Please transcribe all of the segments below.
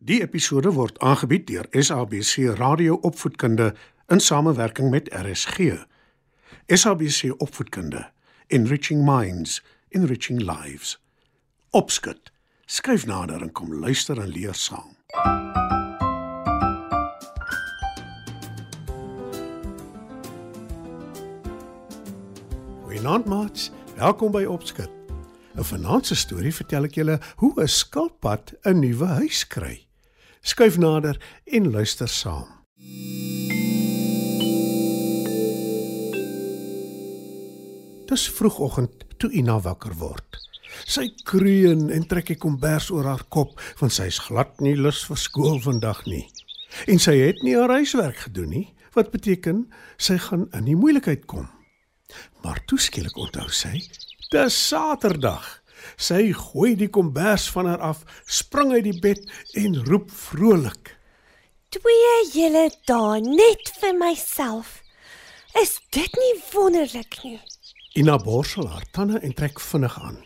Die episode word aangebied deur SABC Radio Opvoedkunde in samewerking met RSG. SABC Opvoedkunde, Enriching Minds, Enriching Lives. Opskud. Skryf nader en kom luister en leer saam. Goeienaand maats, welkom by Opskud. 'n Vanaand se storie vertel ek julle hoe 'n skilpad 'n nuwe huis kry. Skuif nader en luister saam. Dis vroegoggend toe Ina wakker word. Sy kreun en trek die kombers oor haar kop want sy is glad nie lus vir skool vandag nie. En sy het nie haar huiswerk gedoen nie, wat beteken sy gaan in die moeilikheid kom. Maar toe skielik onthou sy, dis Saterdag. Sy gooi die kombers van haar af, spring uit die bed en roep vrolik. Twee julle dae net vir myself. Is dit nie wonderlik nie? Ina borsel haar tande en trek vinnig aan.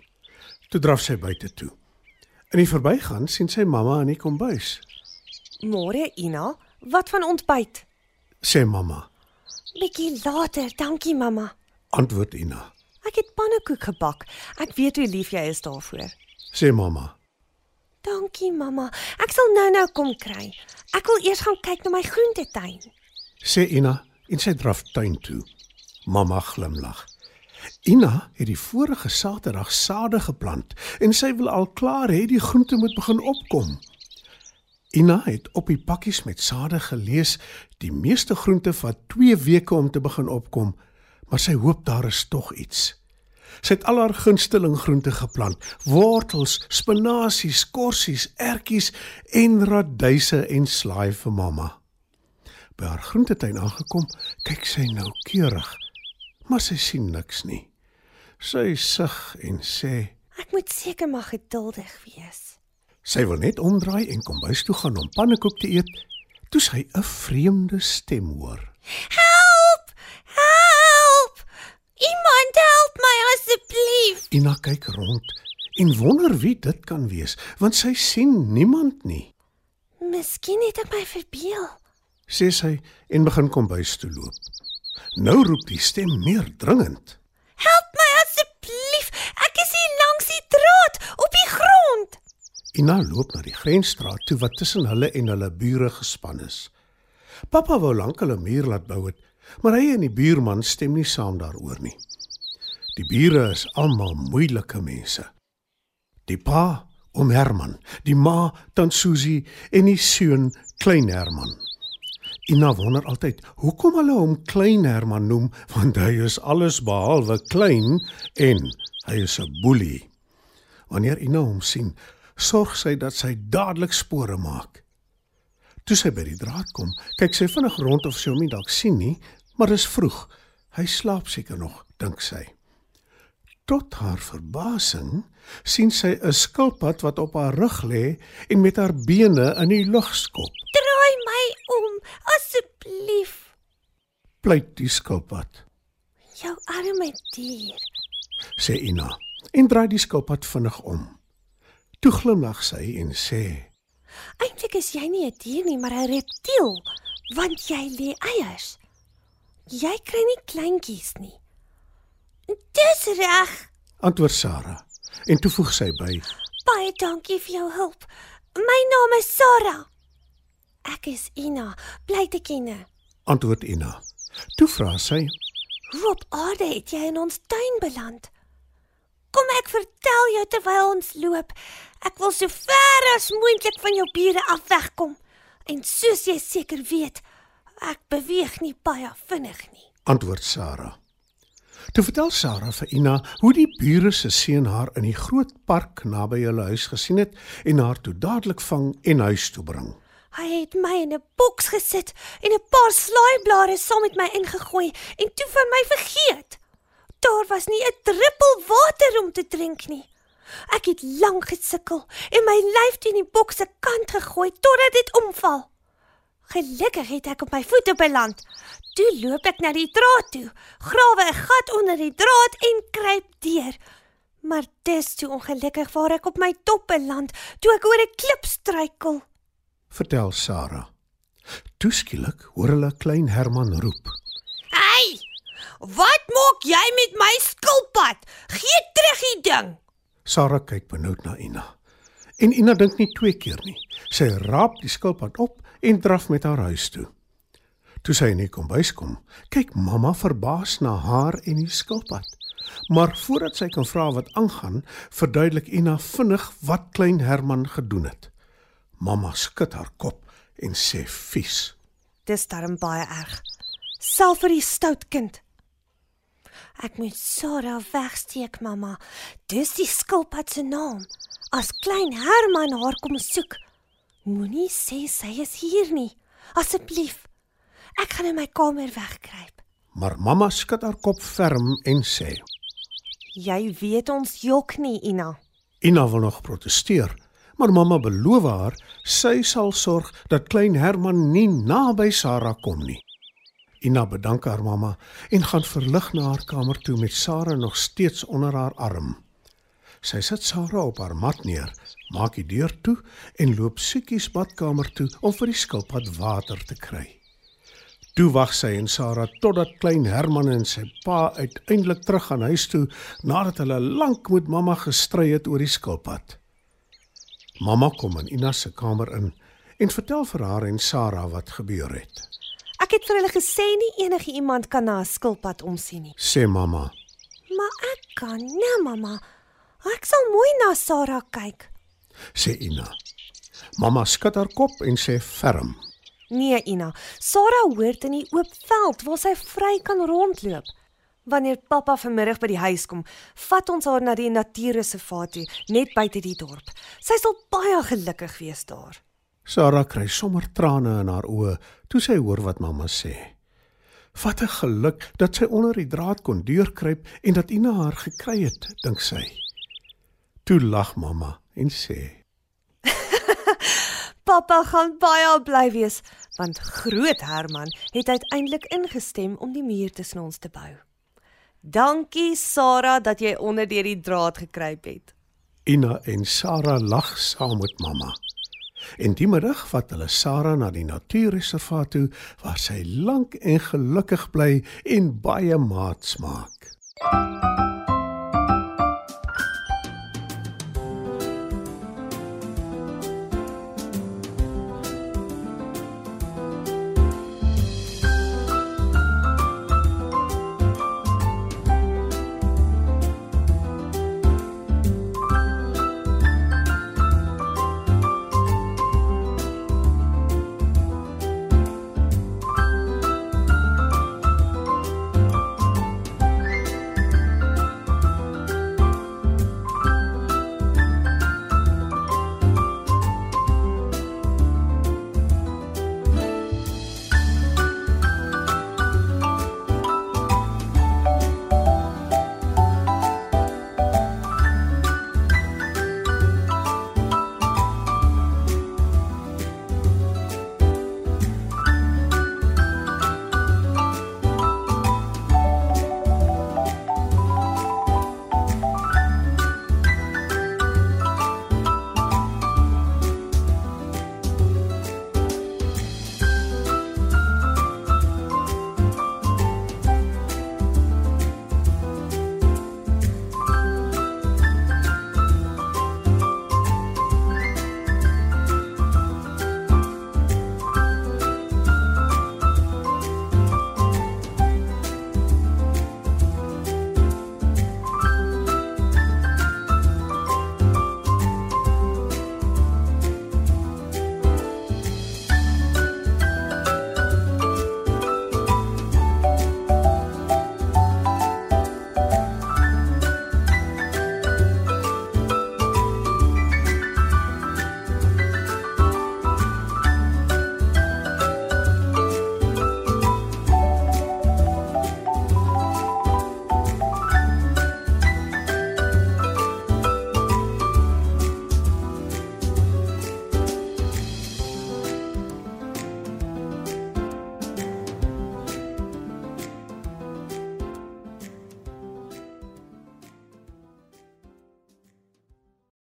Toe draf sy buite toe. In die verbygaan sien sy mamma in die kombuis. Môre Ina, wat van ontbyt? Sê mamma, Bietjie later, dankie mamma. antwoord Ina. Ek het pannekoek gebak. Ek weet hoe lief jy is daarvoor. Sê mamma, Dankie mamma. Ek sal nou-nou kom kry. Ek wil eers gaan kyk na my groentetein. sê Ina en sy draf tuin toe. Mamma glimlag. Ina het die vorige Saterdag sade geplant en sy wil al klaar hê die groente moet begin opkom. Ina het op die pakkies met sade gelees die meeste groente vat 2 weke om te begin opkom, maar sy hoop daar is tog iets. Sy het al haar gunsteling groente geplant: wortels, spinasie, skorsies, ertjies en radyse en slaai vir mamma. By haar groentetein aangekom, kyk sy nou keurig, maar sy sien niks nie. Sy sug en sê: Ek moet seker maar geduldig wees. Sy wil net omdraai en kombuis toe gaan om pannekoek te eet, toe sy 'n vreemde stem hoor. Help! Help! Iemand help my asseblief. Ina kyk rond en wonder wie dit kan wees, want sy sien niemand nie. Miskien het ek my verbeel. Sê sy en begin kombuis toe loop. Nou roep die stem meer dringend. Help my asseblief. Ek is hier langs die draad op die grond. Ina loop na die grensstraat toe wat tussen hulle en hulle bure gespan is. Pappa wou lank hulle muur laat bou het, maar hy en die buurman stem nie saam daaroor nie. Die bure is almal moeilike mense. Die pa, oom Herman, die ma, tant Susie en die seun, klein Herman. Ina wonder altyd hoekom hulle hom klein Herman noem, want hy is alles behalwe klein en hy is 'n boelie. Wanneer Ina hom sien, sorg sy dat sy dadelik spore maak. Toe sy by die draad kom, kyk sy vinnig rond of sy hom nie dalk sien nie, maar dis vroeg. Hy slaap seker nog, dink sy. Tot haar verbasing sien sy 'n skilpad wat op haar rug lê en met haar bene in die lug skop. Draai my om asseblief. Pleit die skilpad, Jou arme dier. sê Ina en draai die skilpad vinnig om. Toe glimlag sy en sê: Eintlik is jy nie 'n dier nie, maar 'n reptiel, want jy lê eiers. Jy kry nie kleintjies nie. Dis reg. Antwoord Sarah en toe voeg sy by: Baie dankie vir jou hulp. My naam is Sarah. Ek is Ina, bly te ken. Antwoord Ina. Toe vra sy: Hoe op aarde het jy in ons tuin beland? Kom ek vertel jou terwyl ons loop. Ek wil so ver as moontlik van jou bure af wegkom. En soos jy seker weet, ek beweeg nie baie vinnig nie. antwoord Sarah. Toe vertel Sarah vir Ina hoe die bure se seun haar in die groot park naby hulle huis gesien het en haar toe dadelik vang en huis toe bring. Hy het my in 'n boks gesit en 'n paar slaaiblare saam met my ingegooi en toe van my vergeet. Daar was nie 'n druppel water om te drink nie. Ek het lank gesukkel en my lyf teen die boks se kant gegooi totdat dit omval. Gelukkig het ek op my voete beland. Toe loop ek na die draad toe, grawe 'n gat onder die draad en kruip deur. Maar dis toe ongelukkig waar ek op my top beland toe ek oor 'n klip struikel. vertel Sarah. Toeskielik hoor hulle klein Herman roep. Hey! Wat maak jy met my skilpad? Gee terug die ding. Sarah kyk benoud na Ina. En Ina dink nie twee keer nie. Sy raap die skilpad op en draf met haar huis toe. Toe sy in die kombuis kom, kyk mamma verbaas na haar en die skilpad. Maar voordat sy kan vra wat aangaan, verduidelik Ina vinnig wat klein Herman gedoen het. Mamma skud haar kop en sê vies. Dis darm baie erg. Self vir die stout kind. Ek moet Sarah wegsteek, mamma. Dis die skilpad se naam. As klein Herman haar kom soek, moenie sê sy is hier nie. Asseblief. Ek gaan in my kamer wegkruip. Maar mamma skud haar kop ferm en sê: Jy weet ons jok nie, Ina. Ina wil nog proteseer, maar mamma beloof haar sy sal sorg dat klein Herman nie naby Sarah kom nie. Ina bedank haar mamma en gaan verlig na haar kamer toe met Sarah nog steeds onder haar arm. Sy sit Sarah op haar mat neer, maak die deur toe en loop siekies badkamer toe om vir die skilpad water te kry. Toe wag sy en Sarah totdat klein Herman en sy pa uiteindelik terug gaan huis toe nadat hulle lank met mamma gestry het oor die skilpad. Mamma kom in Ina se kamer in en vertel vir haar en Sarah wat gebeur het. Ek het vir hulle gesê nie enige iemand kan na 'n skilpad omsien nie. Sê mamma, Maar ek kan, nee mamma. Ek sal mooi na Sarah kyk. sê Ina. Mamma skud haar kop en sê ferm. Nee, Ina. Sarah hoort in die oop veld waar sy vry kan rondloop. Wanneer pappa vanmiddag by die huis kom, vat ons haar na die natuurreservaat toe, net buite die dorp. Sy sal baie gelukkig wees daar. Sarah kry sommer trane in haar oë toe sy hoor wat mamma sê. Wat 'n geluk dat sy onder die draad kon deurkruip en dat Ina haar gekry het, dink sy. Toe lag mamma en sê: Pappa gaan baie bly wees want groot Herman het uiteindelik ingestem om die muur tussen ons te bou. Dankie Sarah dat jy onder deur die draad gekruip het. Ina en Sarah lag saam met mamma. En die middag vat hulle Sarah na die natuurreservaat toe waar sy lank en gelukkig bly en baie maats maak.